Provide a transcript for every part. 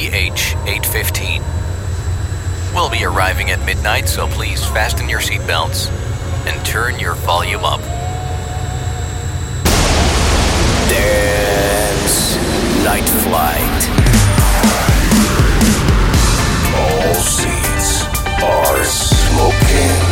DH 815. We'll be arriving at midnight, so please fasten your seatbelts and turn your volume up. Dance Night Flight. All seats are smoking.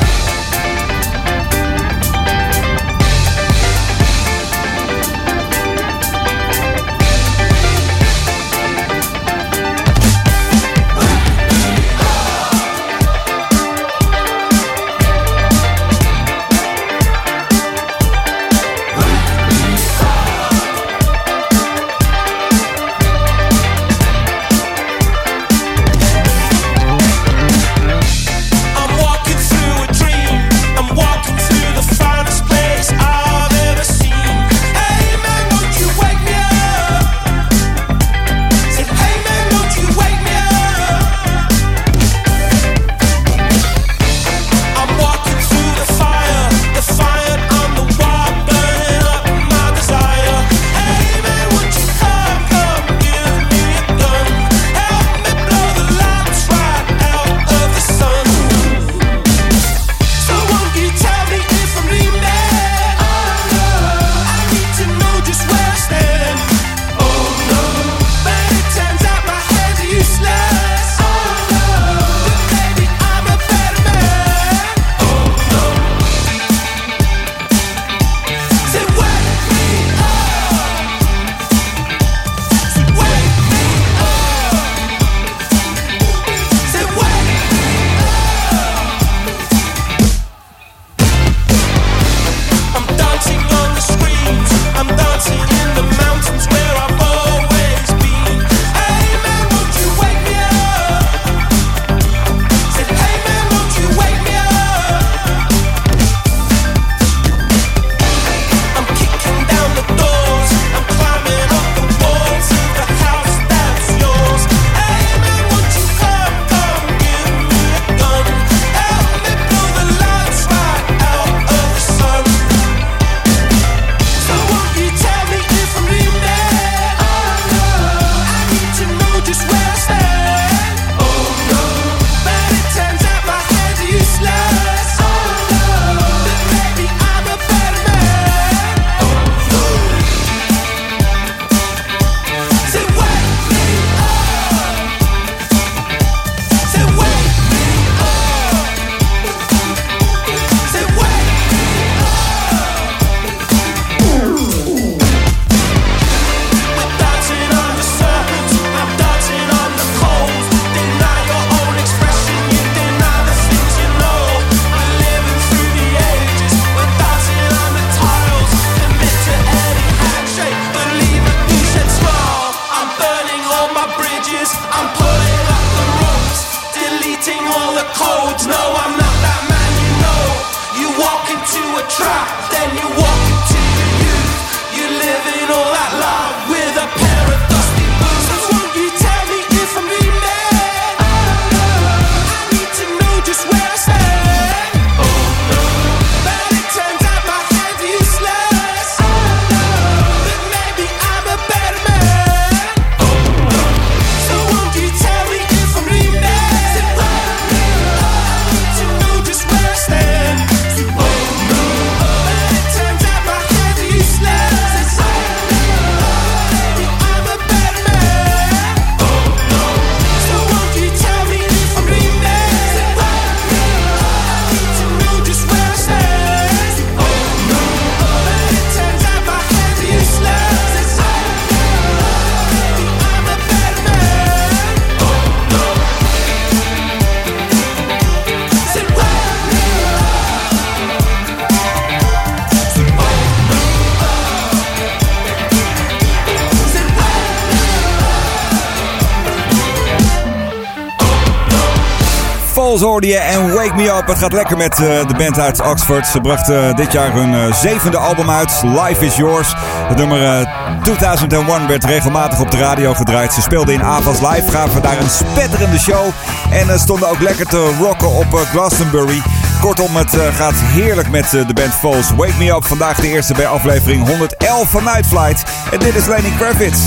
En Wake Me Up. Het gaat lekker met uh, de band uit Oxford. Ze brachten uh, dit jaar hun uh, zevende album uit, Life Is Yours. Het nummer 2001 werd regelmatig op de radio gedraaid. Ze speelden in Avas Live, gaven daar een spetterende show. En stonden ook lekker te rocken op Glastonbury. Kortom, het gaat heerlijk met de band Falls. Wake Me Up, vandaag de eerste bij aflevering 111 van Night Flight. En dit is Lenny Kravitz.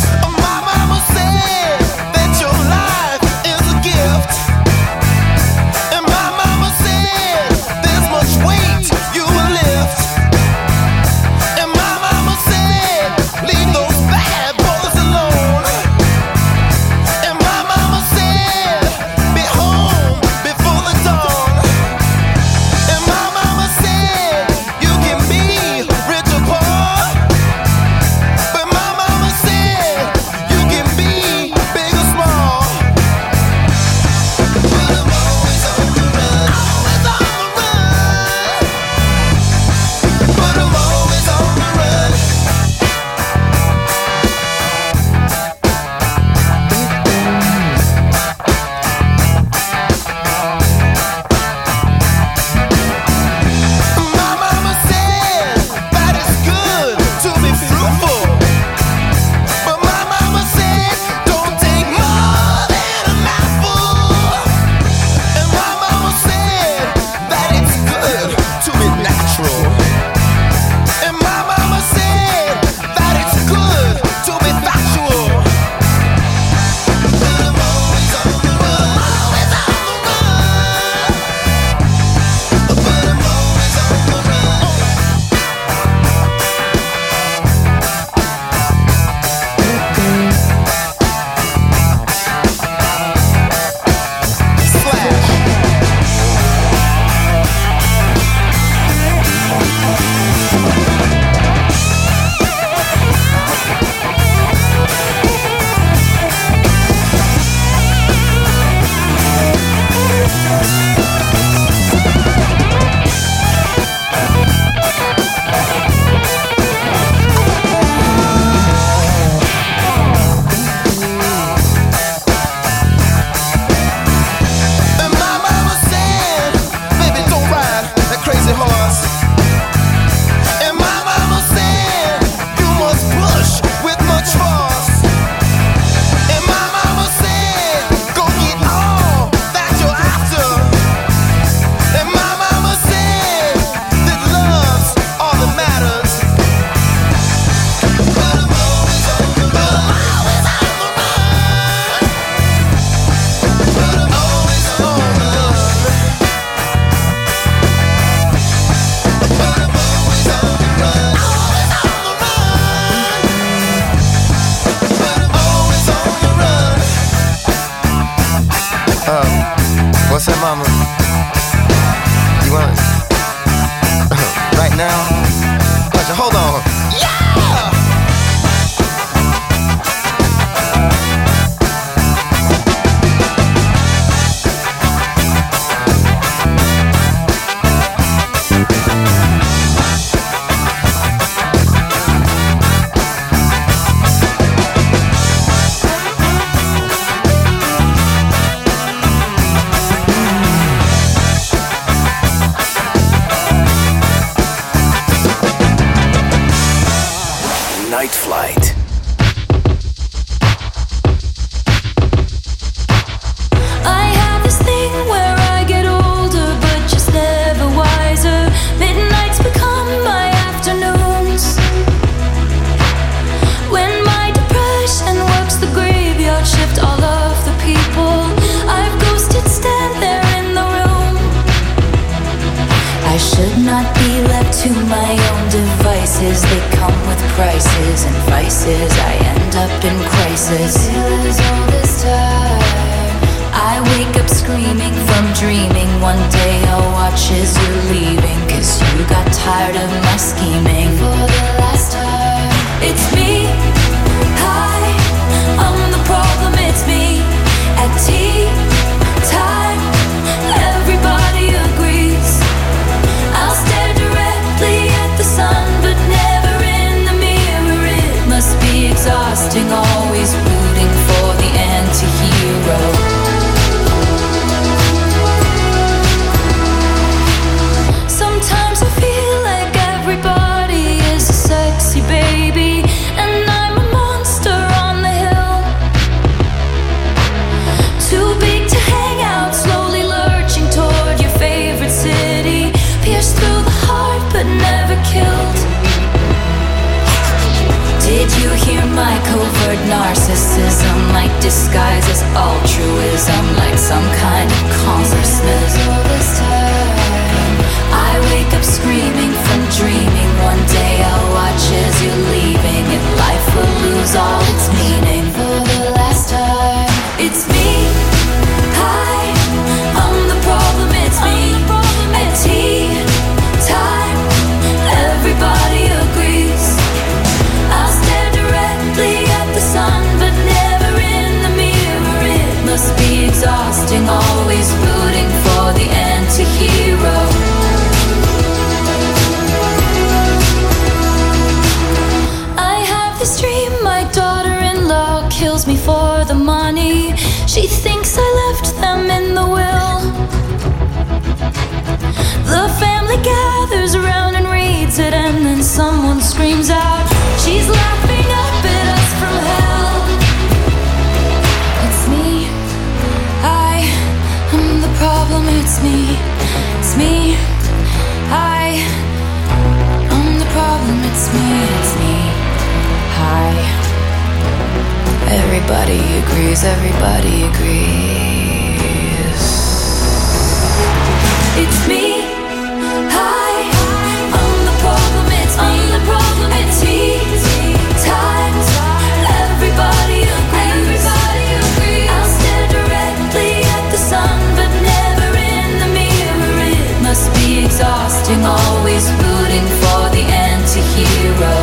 Everybody agrees. Everybody agrees. It's me. Hi. I'm the problem. It's me. the problem. It's he. Times. Everybody agrees. Everybody agrees. I'll stare directly at the sun, but never in the mirror. It must be exhausting, always rooting for the anti-hero.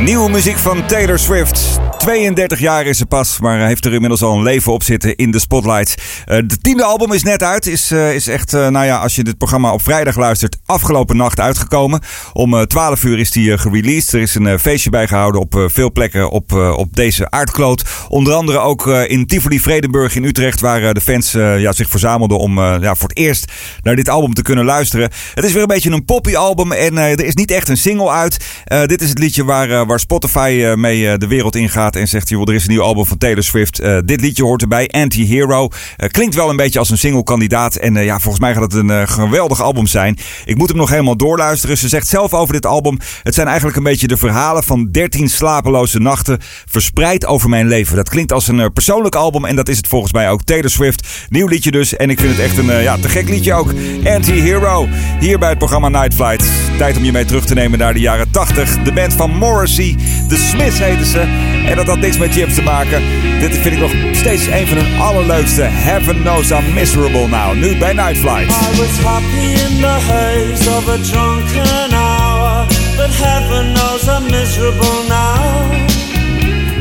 Nieuwe muziek van Taylor Swift. 32 jaar is ze pas, maar heeft er inmiddels al een leven op zitten in de spotlight. Uh, de tiende album is net uit. Is, uh, is echt, uh, nou ja, als je dit programma op vrijdag luistert, afgelopen nacht uitgekomen. Om 12 uur is die gereleased. Er is een feestje bijgehouden op veel plekken op, op deze aardkloot. Onder andere ook in Tivoli Vredenburg in Utrecht, waar de fans ja, zich verzamelden om ja, voor het eerst naar dit album te kunnen luisteren. Het is weer een beetje een poppy album en er is niet echt een single uit. dit is het liedje waar, waar Spotify mee de wereld ingaat en zegt: joh, er is een nieuw album van Taylor Swift. Uh, dit liedje hoort erbij, Anti-Hero. Uh, klinkt wel een beetje als een single-kandidaat. En uh, ja, volgens mij gaat het een geweldig album zijn. Ik moet hem nog helemaal doorluisteren. Ze zegt zelf over dit album: Het zijn eigenlijk een beetje de verhalen van 13 slapeloze nachten. verspreid over mijn leven. Dat klinkt als een persoonlijk album. En dat is het volgens mij ook. Taylor Swift, nieuw liedje dus. En ik vind het echt een ja, te gek liedje ook. Anti-Hero. Hier bij het programma Night Flight. Tijd om je mee terug te nemen naar de jaren 80. De band van Morrissey. The Smiths heten ze. En dat had niks met chips te maken. Dit vind ik nog steeds een van hun allerleukste. Heaven knows I'm miserable now. Nu bij Night. I was happy in the haze of a drunken hour. But heaven knows I'm miserable now.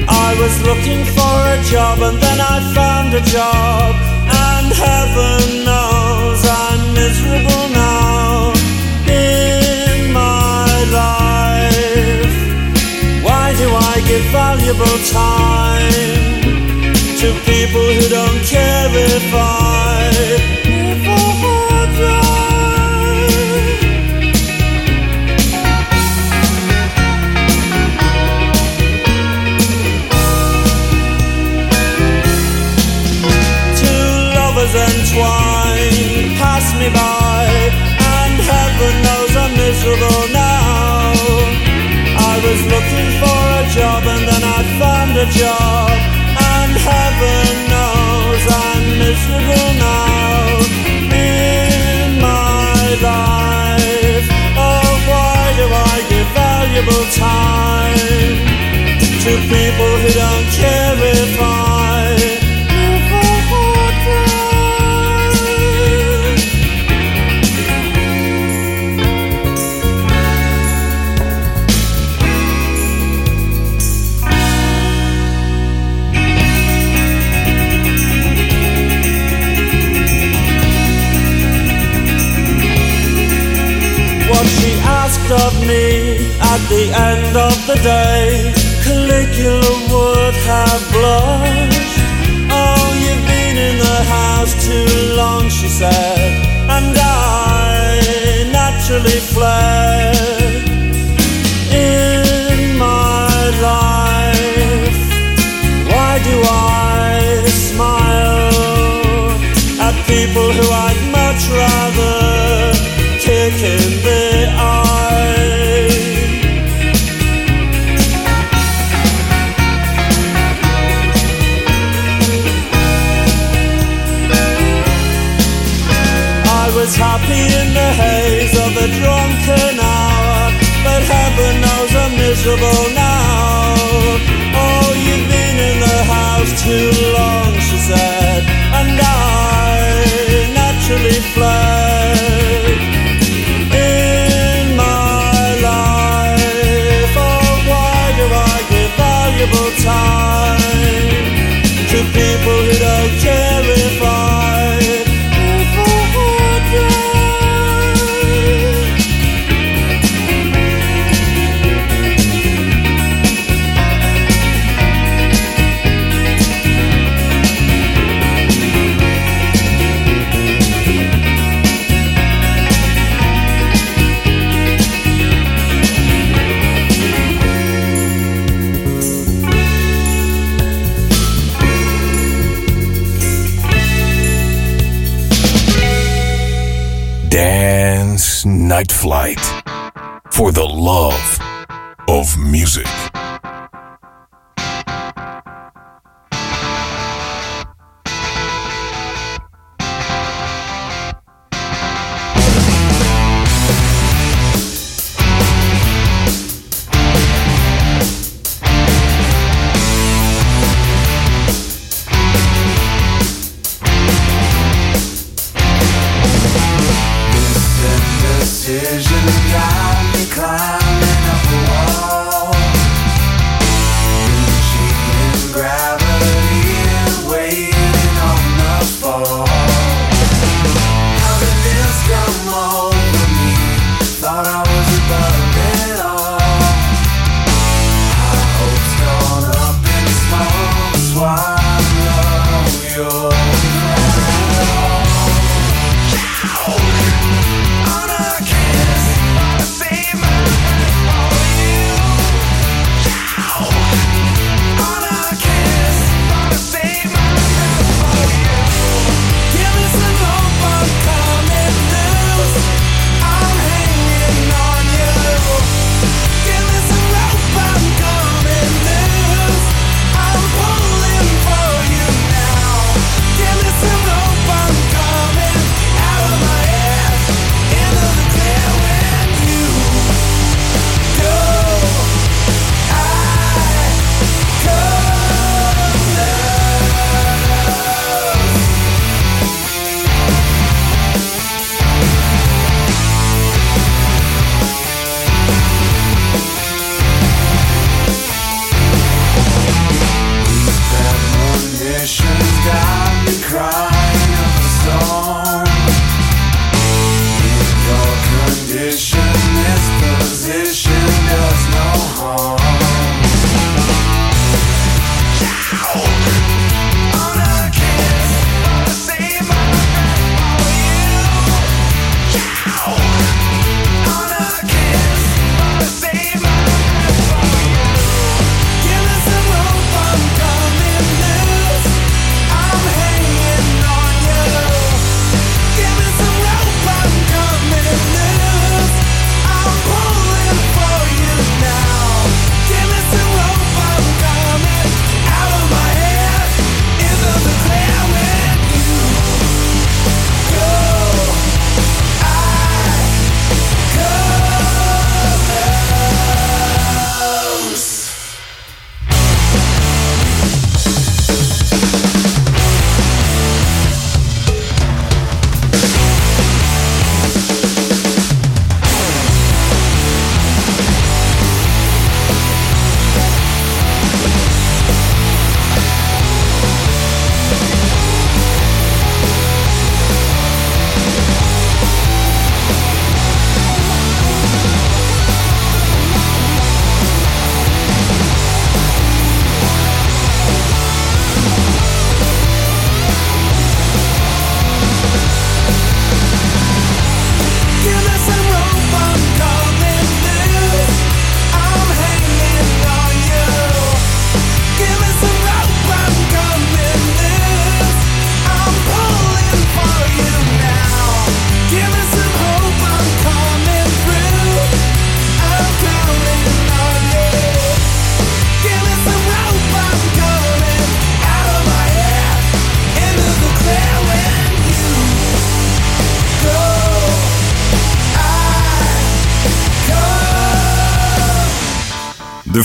I was looking for a job and then I found a job. And heaven valuable time to people who don't care if I I die? Two lovers entwined pass me by, and heaven knows I'm miserable now. I was looking for a job a job. And heaven knows I'm miserable now in my life. Oh, why do I give valuable time to people who don't care if I asked of me at the end of the day. Caligula would have blushed. Oh, you've been in the house too long, she said, and I naturally fled. In my life, why do I smile at people who I'd much rather kick in the eye? Miserable now. Oh, you've been in the house too long,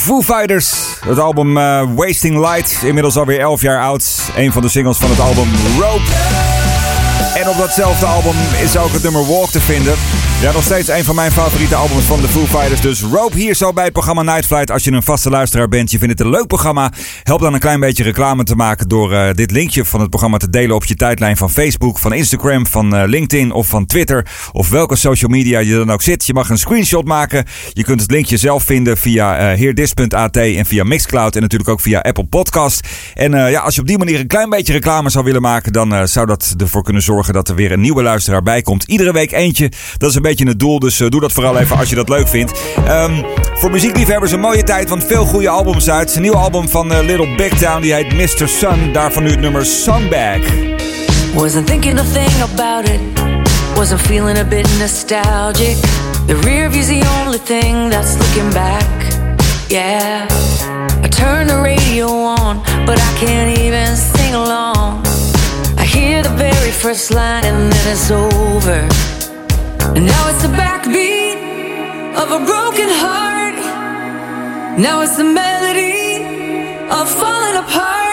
Foo Fighters. Het album eh, Wasting Light. Inmiddels alweer 11 jaar oud. Een van de singles van het album Rope. En op datzelfde album is ook het nummer Walk te vinden. Ja, nog steeds een van mijn favoriete albums van de Foo Fighters. Dus Rope hier zo bij het programma Night Flight. Als je een vaste luisteraar bent, je vindt het een leuk programma. Help dan een klein beetje reclame te maken door eh, dit linkje van het programma te delen op je tijdlijn van Facebook, van Instagram, van eh, LinkedIn of van Twitter. Of welke social media je dan ook zit. Je mag een screenshot maken. Je kunt het linkje zelf vinden via eh heerdis.at en via Mixcloud en natuurlijk ook via Apple Podcast. En ja, als je op die manier een klein beetje reclame zou willen maken, dan zou dat ervoor kunnen zorgen dat er weer een nieuwe luisteraar bij komt. Iedere week eentje. Dat is een beetje het doel. Dus eh, doe dat vooral even als je dat leuk vindt. Um, voor muziekliefhebbers een mooie tijd, want veel goede albums uit. Een nieuw album van uh, Little Big Town, die heet Mr. Sun. Daarvan nu het nummer Sunbag. Wasn't thinking a thing about it. Wasn't feeling a bit nostalgic. The rearview's the only thing that's looking back. Yeah. I turn the radio on, but I can't even sing along. hear the very first line and then it's over. And now it's the backbeat of a broken heart. Now it's the melody of falling apart.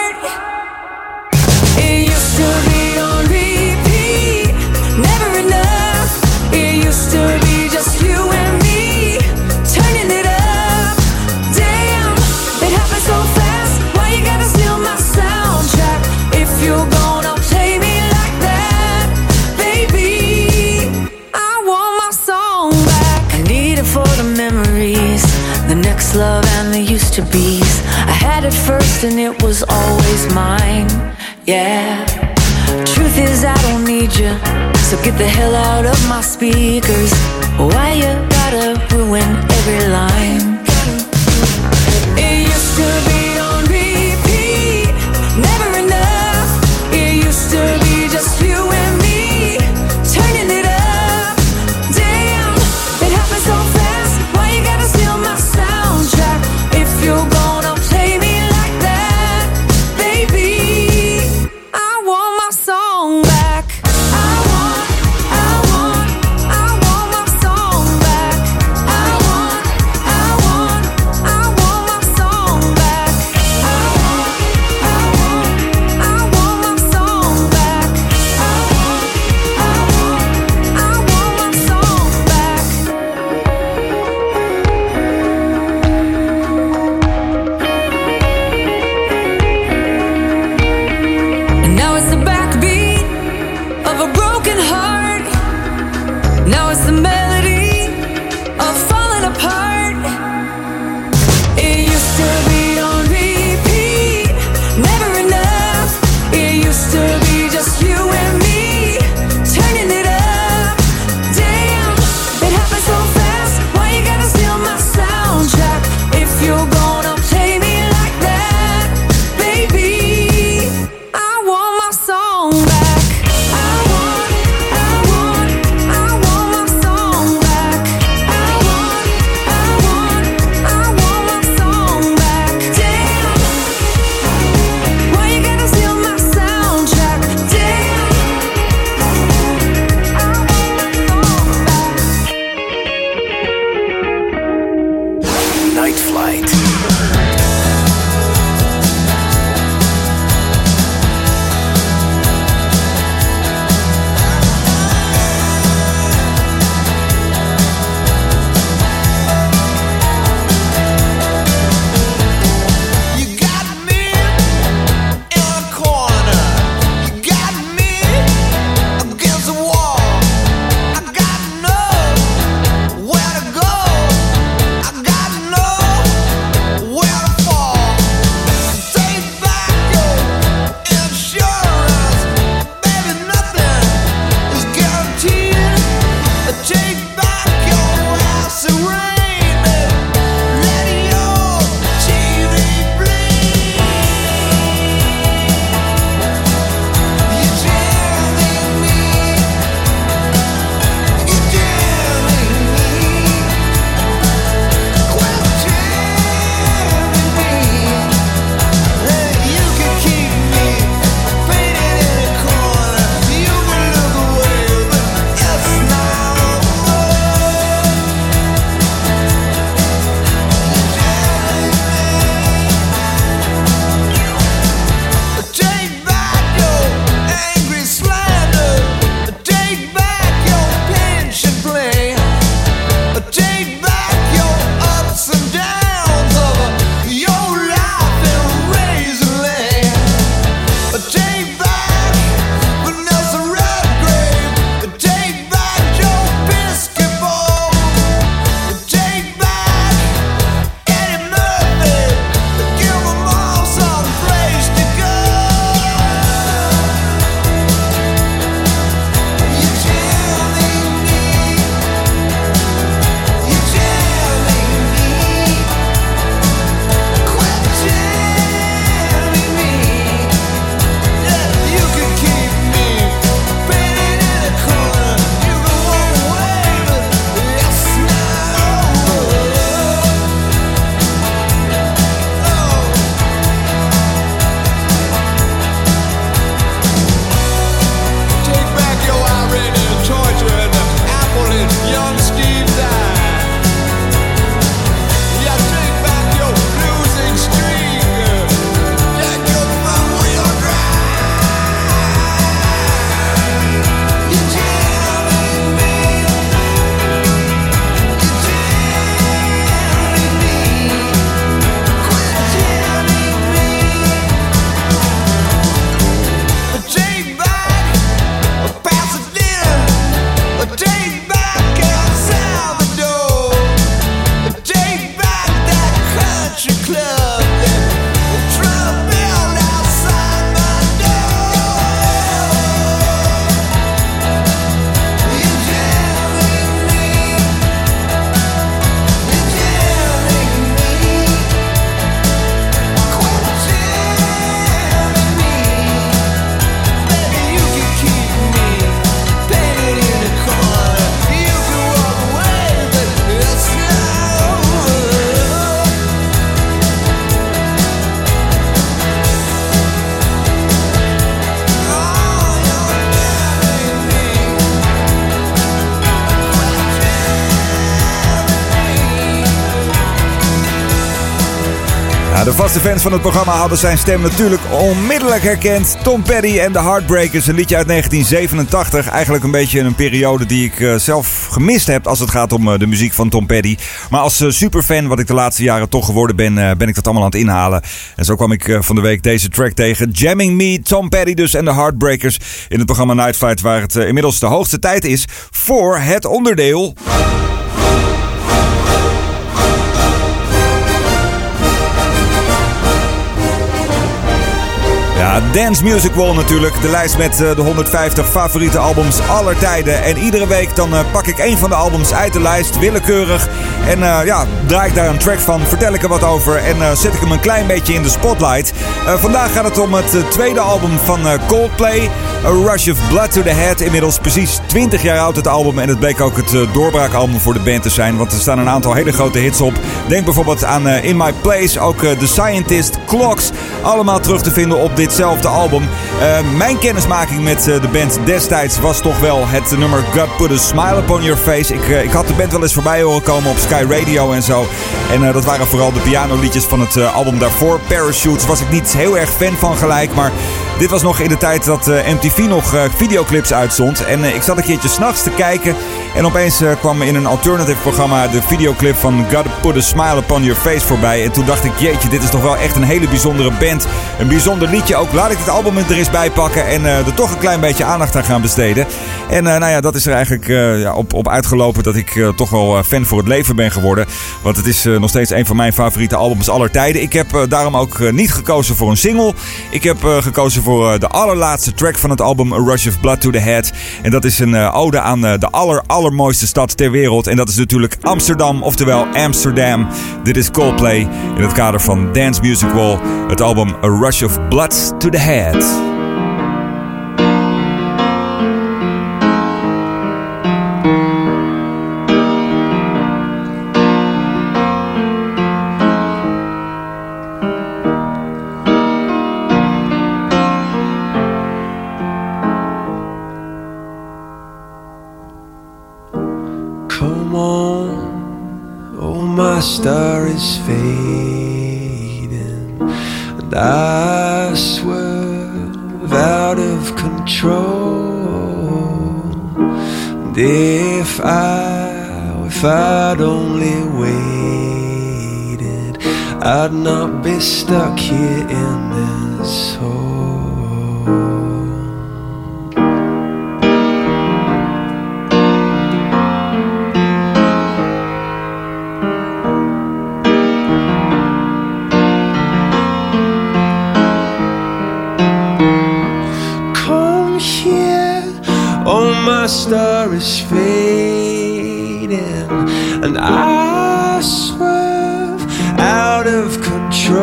to bees. I had it first and it was always mine. Yeah. Truth is, I don't need you. So get the hell out of my speakers. Why you gotta ruin every line? It used to be. Van het programma hadden zijn stem natuurlijk onmiddellijk herkend. Tom Petty en de Heartbreakers, een liedje uit 1987. Eigenlijk een beetje een periode die ik eh, zelf gemist heb als het gaat om eh, de muziek van Tom Petty. Maar als eh, superfan, wat ik de laatste jaren toch geworden ben, ben ik dat allemaal aan het inhalen. En zo kwam ik van de week deze track tegen. Jamming Me, Tom Petty dus en de Heartbreakers in het programma Night Flight, waar het inmiddels de hoogste tijd is voor het onderdeel... Ja, Dance Music Wall natuurlijk. De lijst met eh, de 150 favoriete albums aller tijden. En iedere week dan eh, pak ik één van de albums uit de lijst, willekeurig. En eh, ja, draai ik daar een track van, vertel ik er wat over en zet ik hem een klein beetje in de spotlight. Vandaag gaat het om het tweede album van Coldplay. A Rush of Blood to the Head. Inmiddels precies 20 jaar oud het album. En het bleek ook het doorbraakalbum voor de band te zijn. Want er staan een aantal hele grote hits op. Denk bijvoorbeeld aan In My Place. Ook The Scientist, Clocks. Allemaal terug te vinden op ditzelfde album. Eh, mijn kennismaking met eh, de band destijds was toch wel het nummer God Put a Smile Upon Your Face. Ik, eh, ik had de band wel eens voorbij horen komen op Sky Radio en zo. En dat waren vooral de pianoliedjes van het album daarvoor. Parachutes was ik niet heel erg fan van gelijk. Maar dit was nog in de tijd dat eh, MTV nog eh, videoclips uitzond. En eh, ik zat een keertje s'nachts te kijken. En opeens kwam in een alternative programma de videoclip van Gotta Put a Smile Upon Your Face voorbij. En toen dacht ik, jeetje, dit is toch wel echt een hele bijzondere band. Een bijzonder liedje ook. Laat ik dit album er eens bij pakken en er toch een klein beetje aandacht aan gaan besteden. En nou ja, dat is er eigenlijk op, op uitgelopen dat ik toch wel fan voor het leven ben geworden. Want het is nog steeds een van mijn favoriete albums aller tijden. Ik heb daarom ook niet gekozen voor een single. Ik heb gekozen voor eh, de allerlaatste track van het album A Rush of Blood to the Head. En dat is een eh, ode aan eh, de aller, allermooiste stad ter wereld. En dat is natuurlijk Amsterdam, oftewel Amsterdam. Dit is Coldplay in het kader van Dance Music Wall. Het album A Rush of Blood to the Head. Is fading, and I swerve out of control. And if I, if I'd only waited, I'd not be stuck here in star is fading, and I swerve out of control,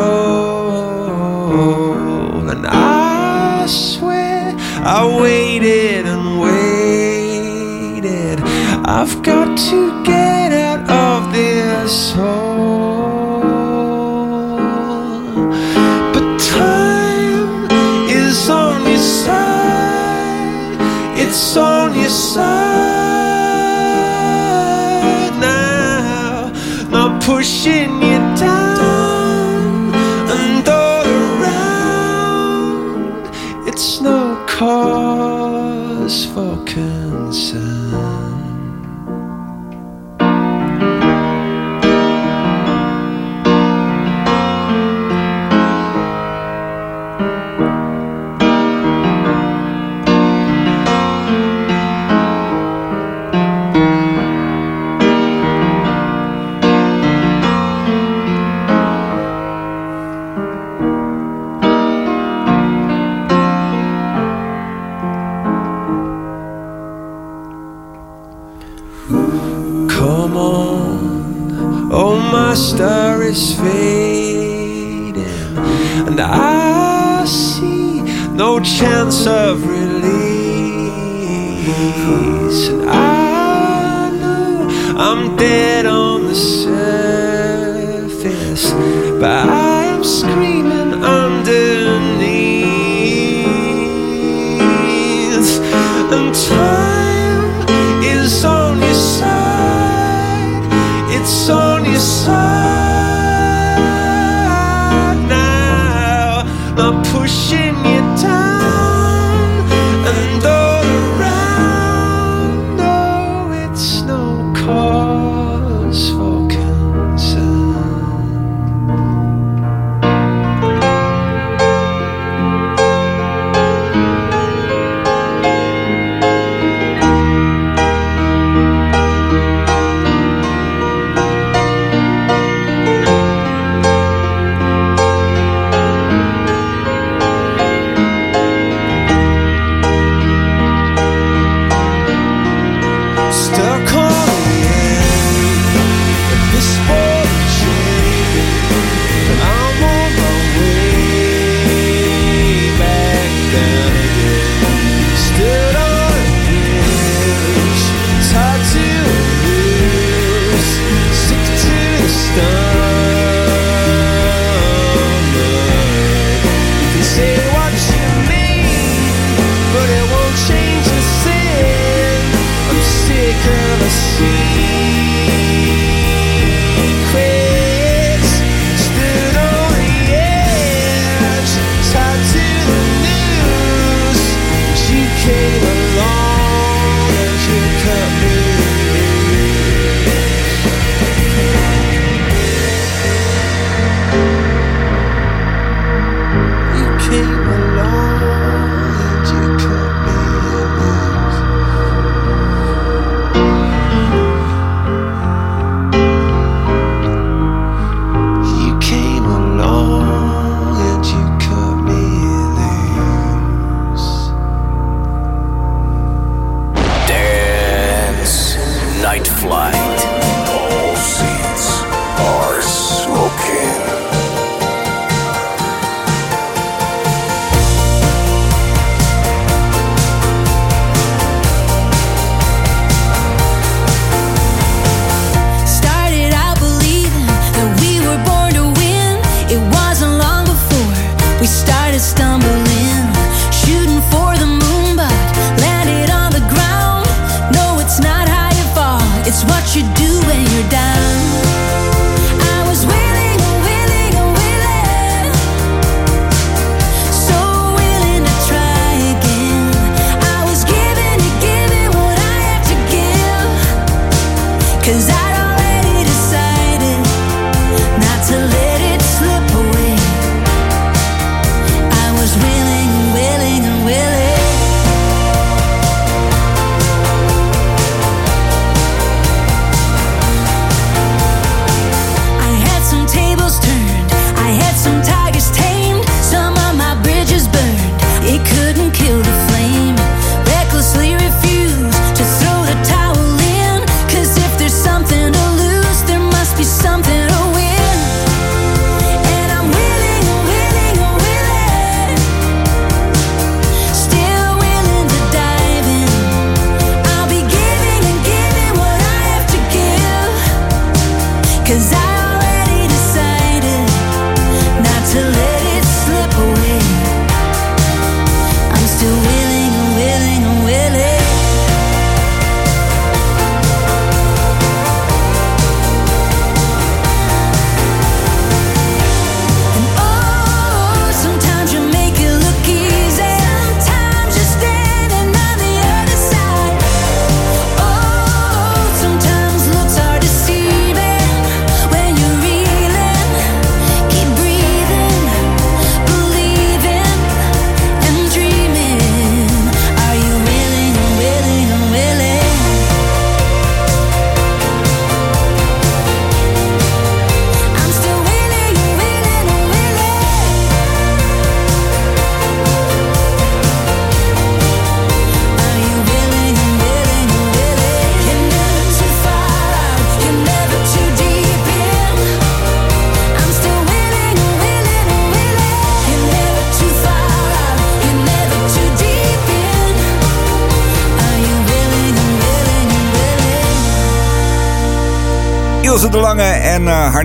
and I swear I waited and waited. I've got to get out of this hole. Side no chance of release. And I know I'm dead on the surface, but I am screaming underneath. And time is on your side, it's on your side now. I'm pushing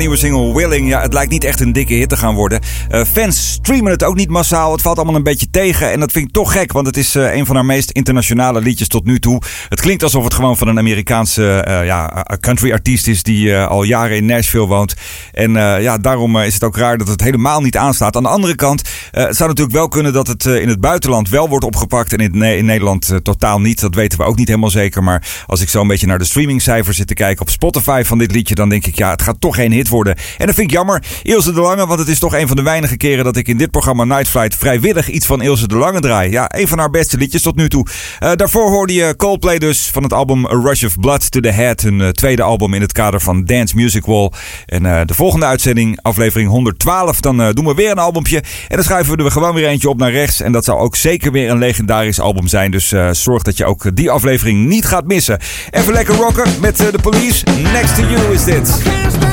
nieuwe single Willing. Ja, het lijkt niet echt een dikke hit te gaan worden. Eh, fans streamen het ook niet massaal. Het valt allemaal een beetje tegen. En dat vind ik toch gek, want het is eh, een van haar meest internationale liedjes tot nu toe. Het klinkt alsof het gewoon van een Amerikaanse eh, ja, country artiest is die al jaren in Nashville woont. En ja, daarom is het ook raar dat het helemaal niet aanstaat. Aan de andere kant, het zou natuurlijk wel kunnen dat het in het buitenland wel wordt opgepakt en in, in Nederland totaal niet. Dat weten we ook niet helemaal zeker. Maar als ik zo een beetje naar de streamingcijfers zit te kijken op Spotify van dit liedje, dan denk ik ja, het gaat toch geen hit worden. En dat vind ik jammer. Ilse de Lange, want het is toch een van de weinige keren dat ik in dit programma Night Flight vrijwillig iets van Ilse de Lange draai. Ja, een van haar beste liedjes tot nu toe. Eh, daarvoor hoorde je Coldplay dus van het album A Rush of Blood to the Head. Hun eh, tweede album in het kader van Dance Music Wall. En eh, de volgende uitzending, aflevering 112, dan doen we weer een albumpje. En dan schuiven we er gewoon weer eentje op naar rechts. En dat zou ook zeker weer een legendarisch album zijn. Dus zorg dat je ook die aflevering niet gaat missen. Even lekker rocken met de police. Next to you is dit.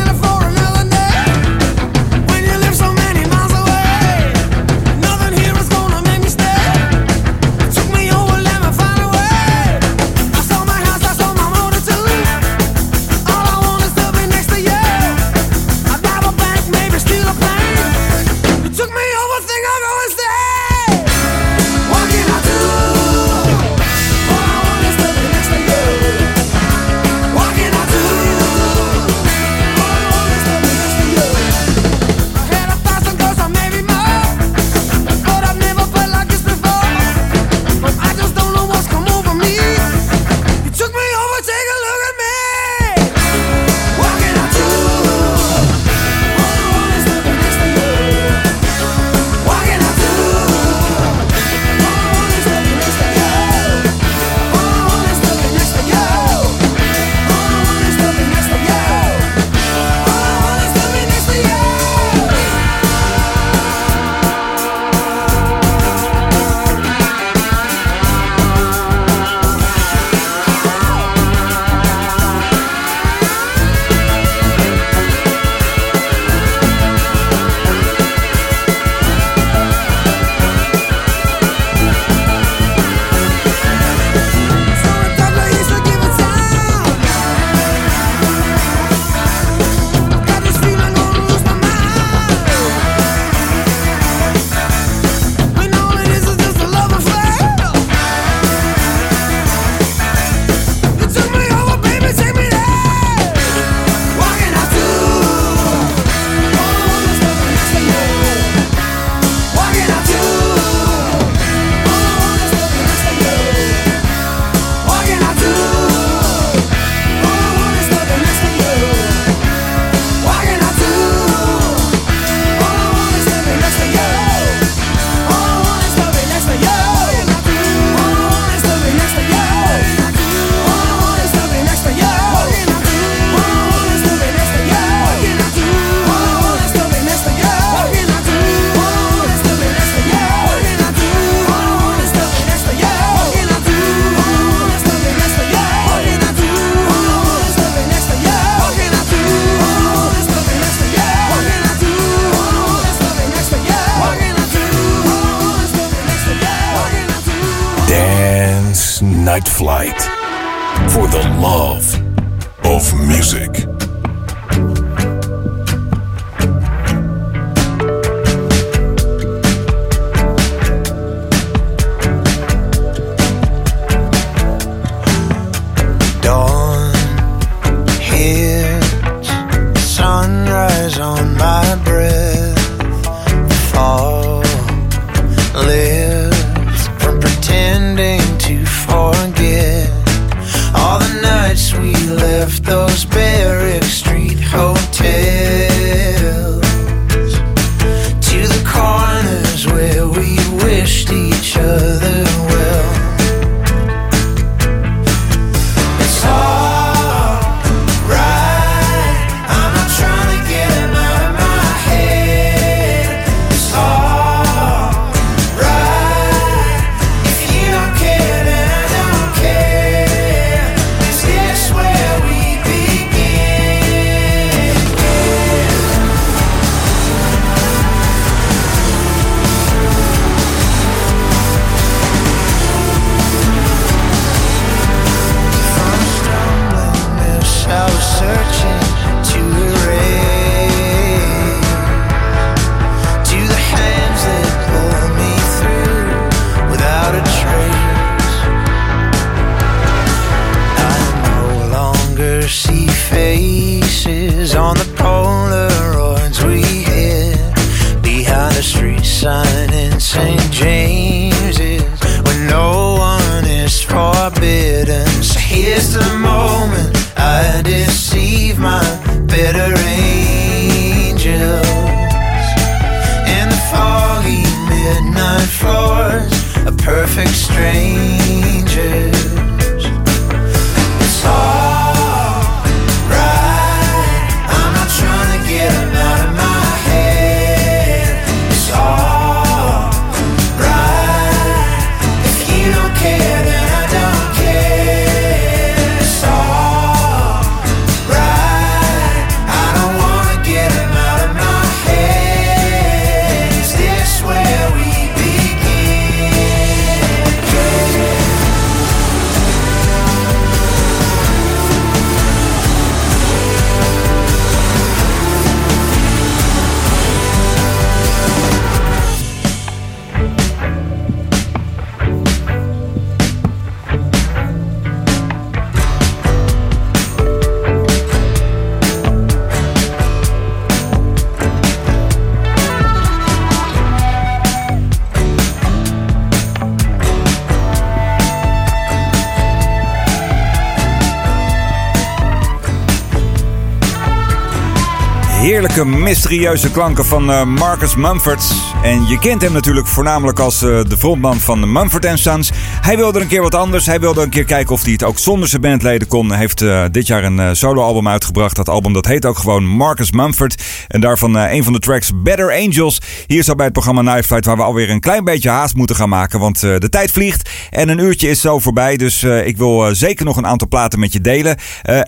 Heerlijke, mysterieuze klanken van eh, Marcus Mumford. En je kent hem natuurlijk voornamelijk als eh, de frontman van Mumford Sons. Hij wilde een keer wat anders. Hij wilde een keer kijken of hij het ook zonder zijn bandleden kon. Hij heeft eh, dit jaar een soloalbum uitgebracht. Dat album dat heet ook gewoon Marcus Mumford. En daarvan een van de tracks Better Angels. Hier zo bij het programma Night Flight waar we alweer een klein beetje haast moeten gaan maken. Want de tijd vliegt en een uurtje is zo voorbij. Dus ik wil zeker nog een aantal platen met je delen.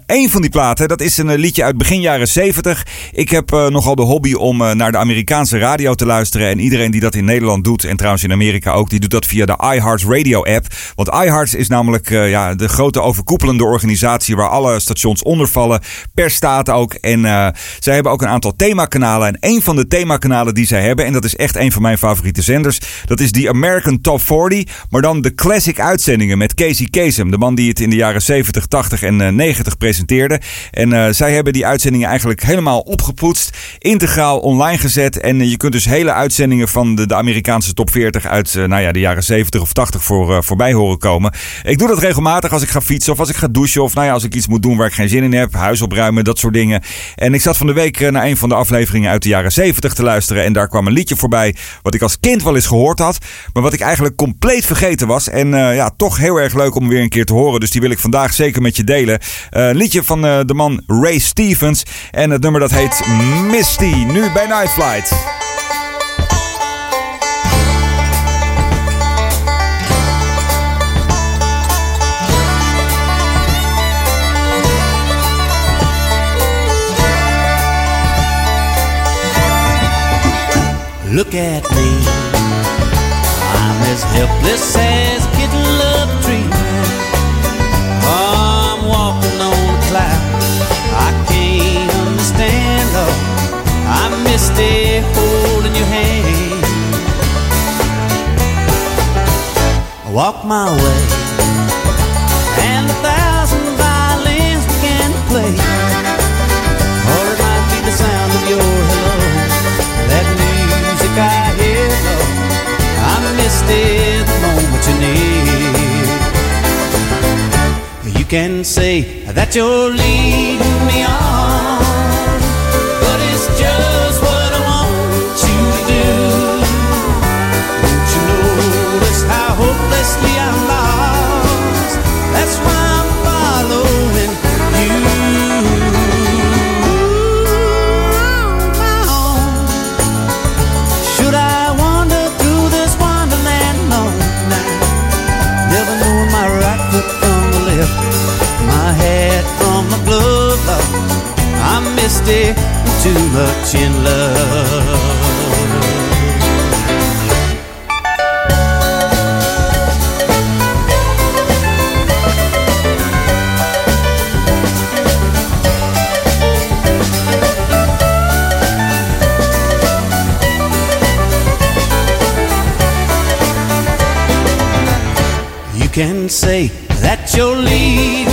Een van die platen, dat is een liedje uit begin jaren 70. Ik heb eh, nogal de hobby om eh, naar de Amerikaanse radio te luisteren. En iedereen die dat in Nederland doet, en trouwens in Amerika ook, die doet dat via de iHeart Radio app. Want iHeart is namelijk eh, ja, de grote overkoepelende organisatie waar alle stations onder vallen. Per staat ook. En zij hebben ook een aantal themakanalen. En een van de themakanalen die zij hebben, en dat is echt een van mijn favoriete zenders, dat is die American Top 40. Maar dan de classic uitzendingen met Casey Kasem. De man die het in de jaren 70, 80 en eh, 90 presenteerde. En zij hebben die uitzendingen eigenlijk helemaal Integraal online gezet. En eh, je kunt dus hele uitzendingen van de, de Amerikaanse top 40 uit eh, nou ja, de jaren 70 of 80 voor, eh, voorbij horen komen. Ik doe dat regelmatig als ik ga fietsen of als ik ga douchen. Of nou ja, als ik iets moet doen waar ik geen zin in heb. Huis opruimen, dat soort dingen. En ik zat van de week naar een van de afleveringen uit de jaren 70 te luisteren. En daar kwam een liedje voorbij wat ik als kind wel eens gehoord had. Maar wat ik eigenlijk compleet vergeten was. En ja, toch heel erg leuk om weer een keer te horen. Dus die wil ik vandaag zeker met je delen. Een liedje van de man Ray Stevens. En het nummer dat heet Misty. Nu bij Night Flight. Look at me. I'm as helpless as kitten love missed holding your hand. I walk my way, and a thousand violins began to play. Or it might be the sound of your hello. That music I hear, oh, I missed it the moment you near. You can say that you're leading me on, I'm misty, too much in love. You can say that you're leaving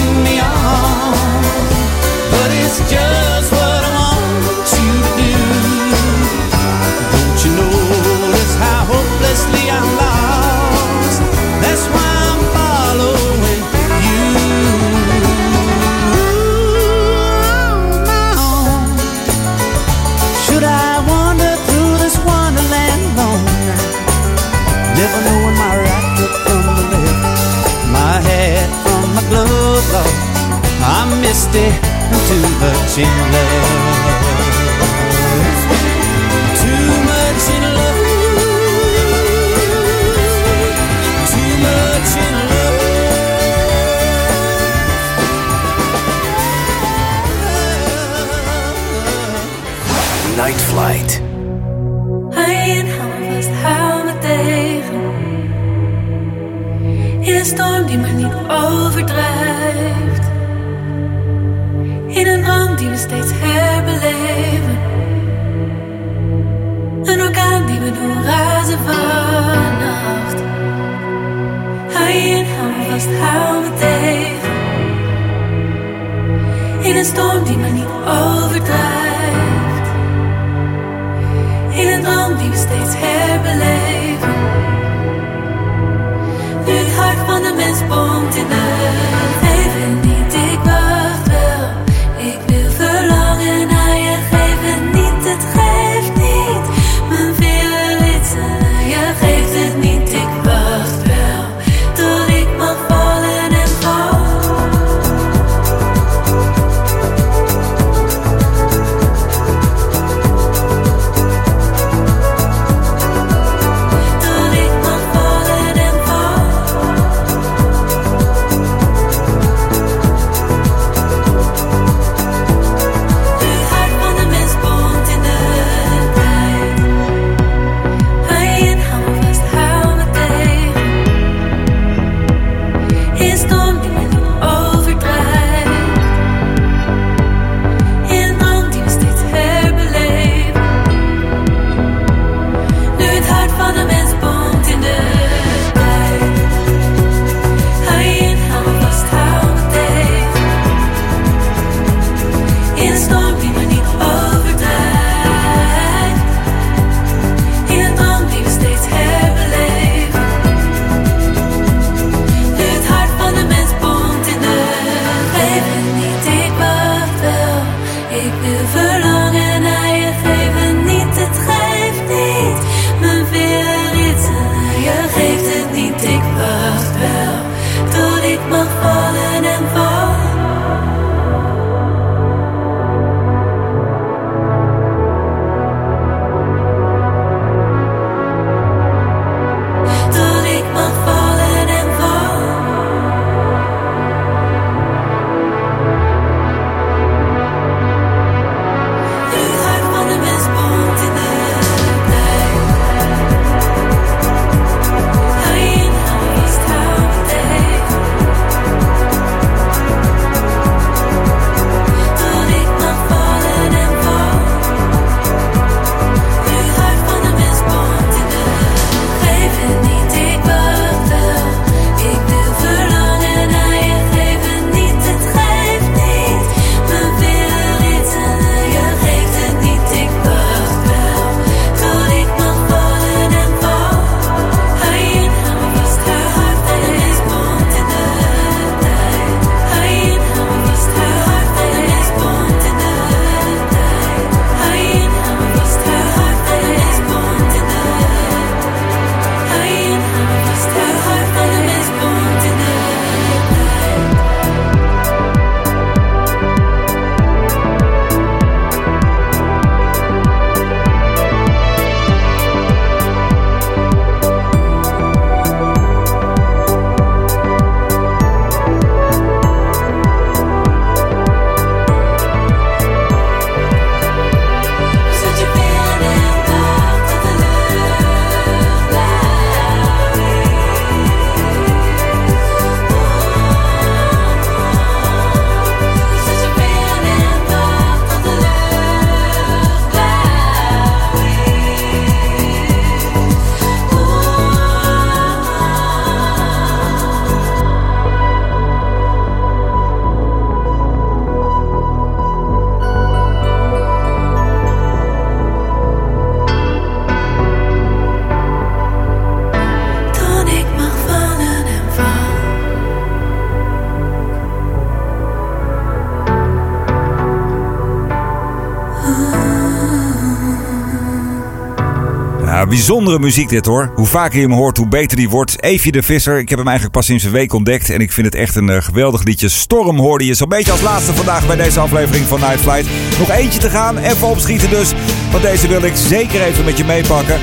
bijzondere muziek dit hoor. Hoe vaker je hem hoort, hoe beter die wordt. Evie de Visser, ik heb hem eigenlijk pas sinds een week ontdekt. En ik vind het echt een eh, geweldig liedje. Storm hoorde je zo'n beetje als laatste vandaag bij deze aflevering van Night Flight. Nog eentje te gaan, even opschieten dus. Want deze wil ik zeker even met je meepakken.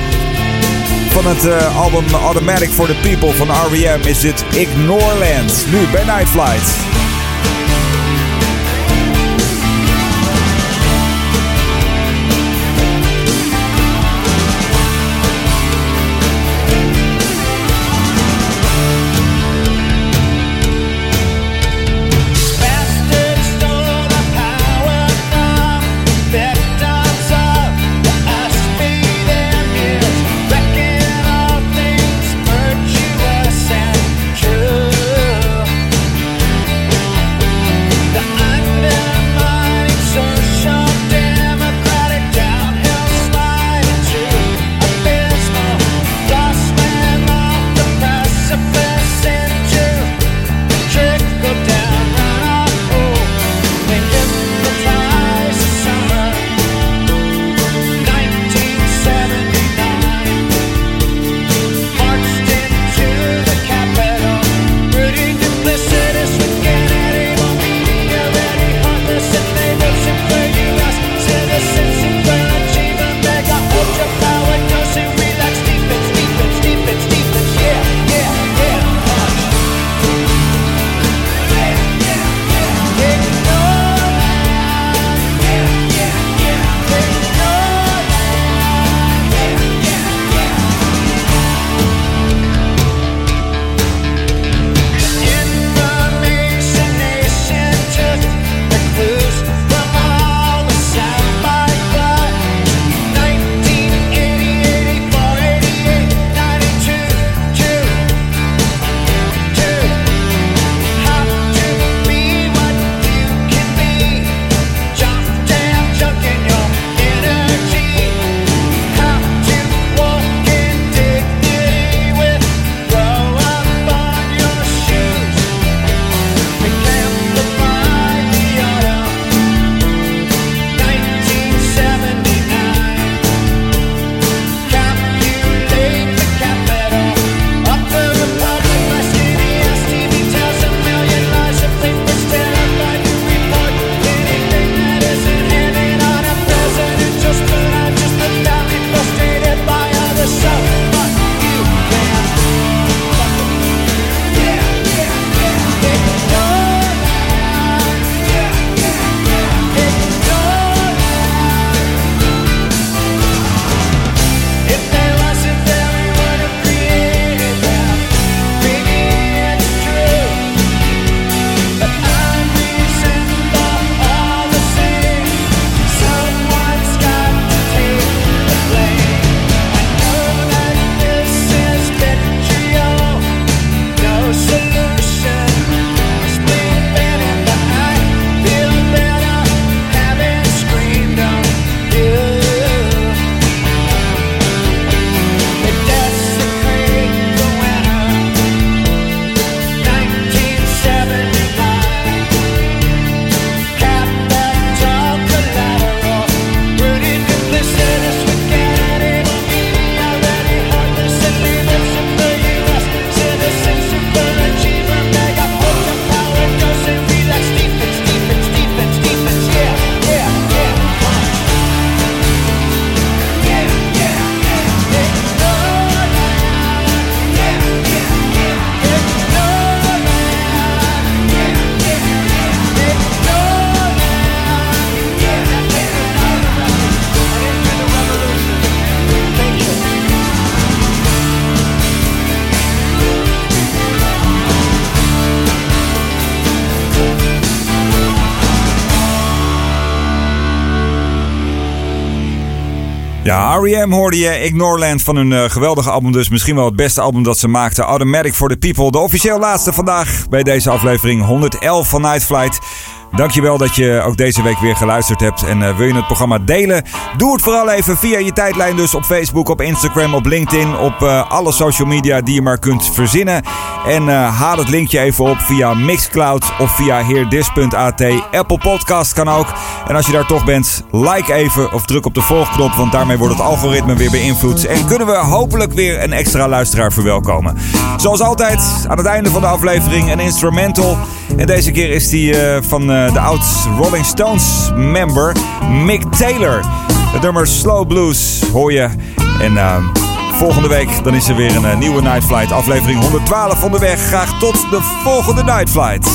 Van het eh, album Automatic for the People van R.E.M. is dit Ignoreland. Nu bij Night Flight. Ja, R.E.M. hoorde je Ignoreland van hun eh, geweldige album. Dus misschien wel het beste album dat ze maakten. Automatic for the People. De officieel laatste vandaag bij deze aflevering 111 van Night Flight. Dankjewel dat je ook deze week weer geluisterd hebt. En eh, wil je het programma delen? Doe het vooral even via je tijdlijn. Dus op Facebook, op Instagram, op LinkedIn. Op eh, alle social media die je maar kunt verzinnen. En eh, haal het linkje even op via Mixcloud of via heerdis.at. Apple Podcast kan ook. En als je daar toch bent, like even of druk op de volgknop. Want daarmee wordt het algoritme weer beïnvloed. En kunnen we hopelijk weer een extra luisteraar verwelkomen. Zoals altijd, aan het einde van de aflevering een instrumental. En deze keer is die van de oud Rolling Stones member Mick Taylor. Het nummer Slow Blues hoor je. En eh, volgende week dan is er weer een eh, nieuwe Night Flight. Aflevering 112 onderweg. Graag tot de volgende Night Flight.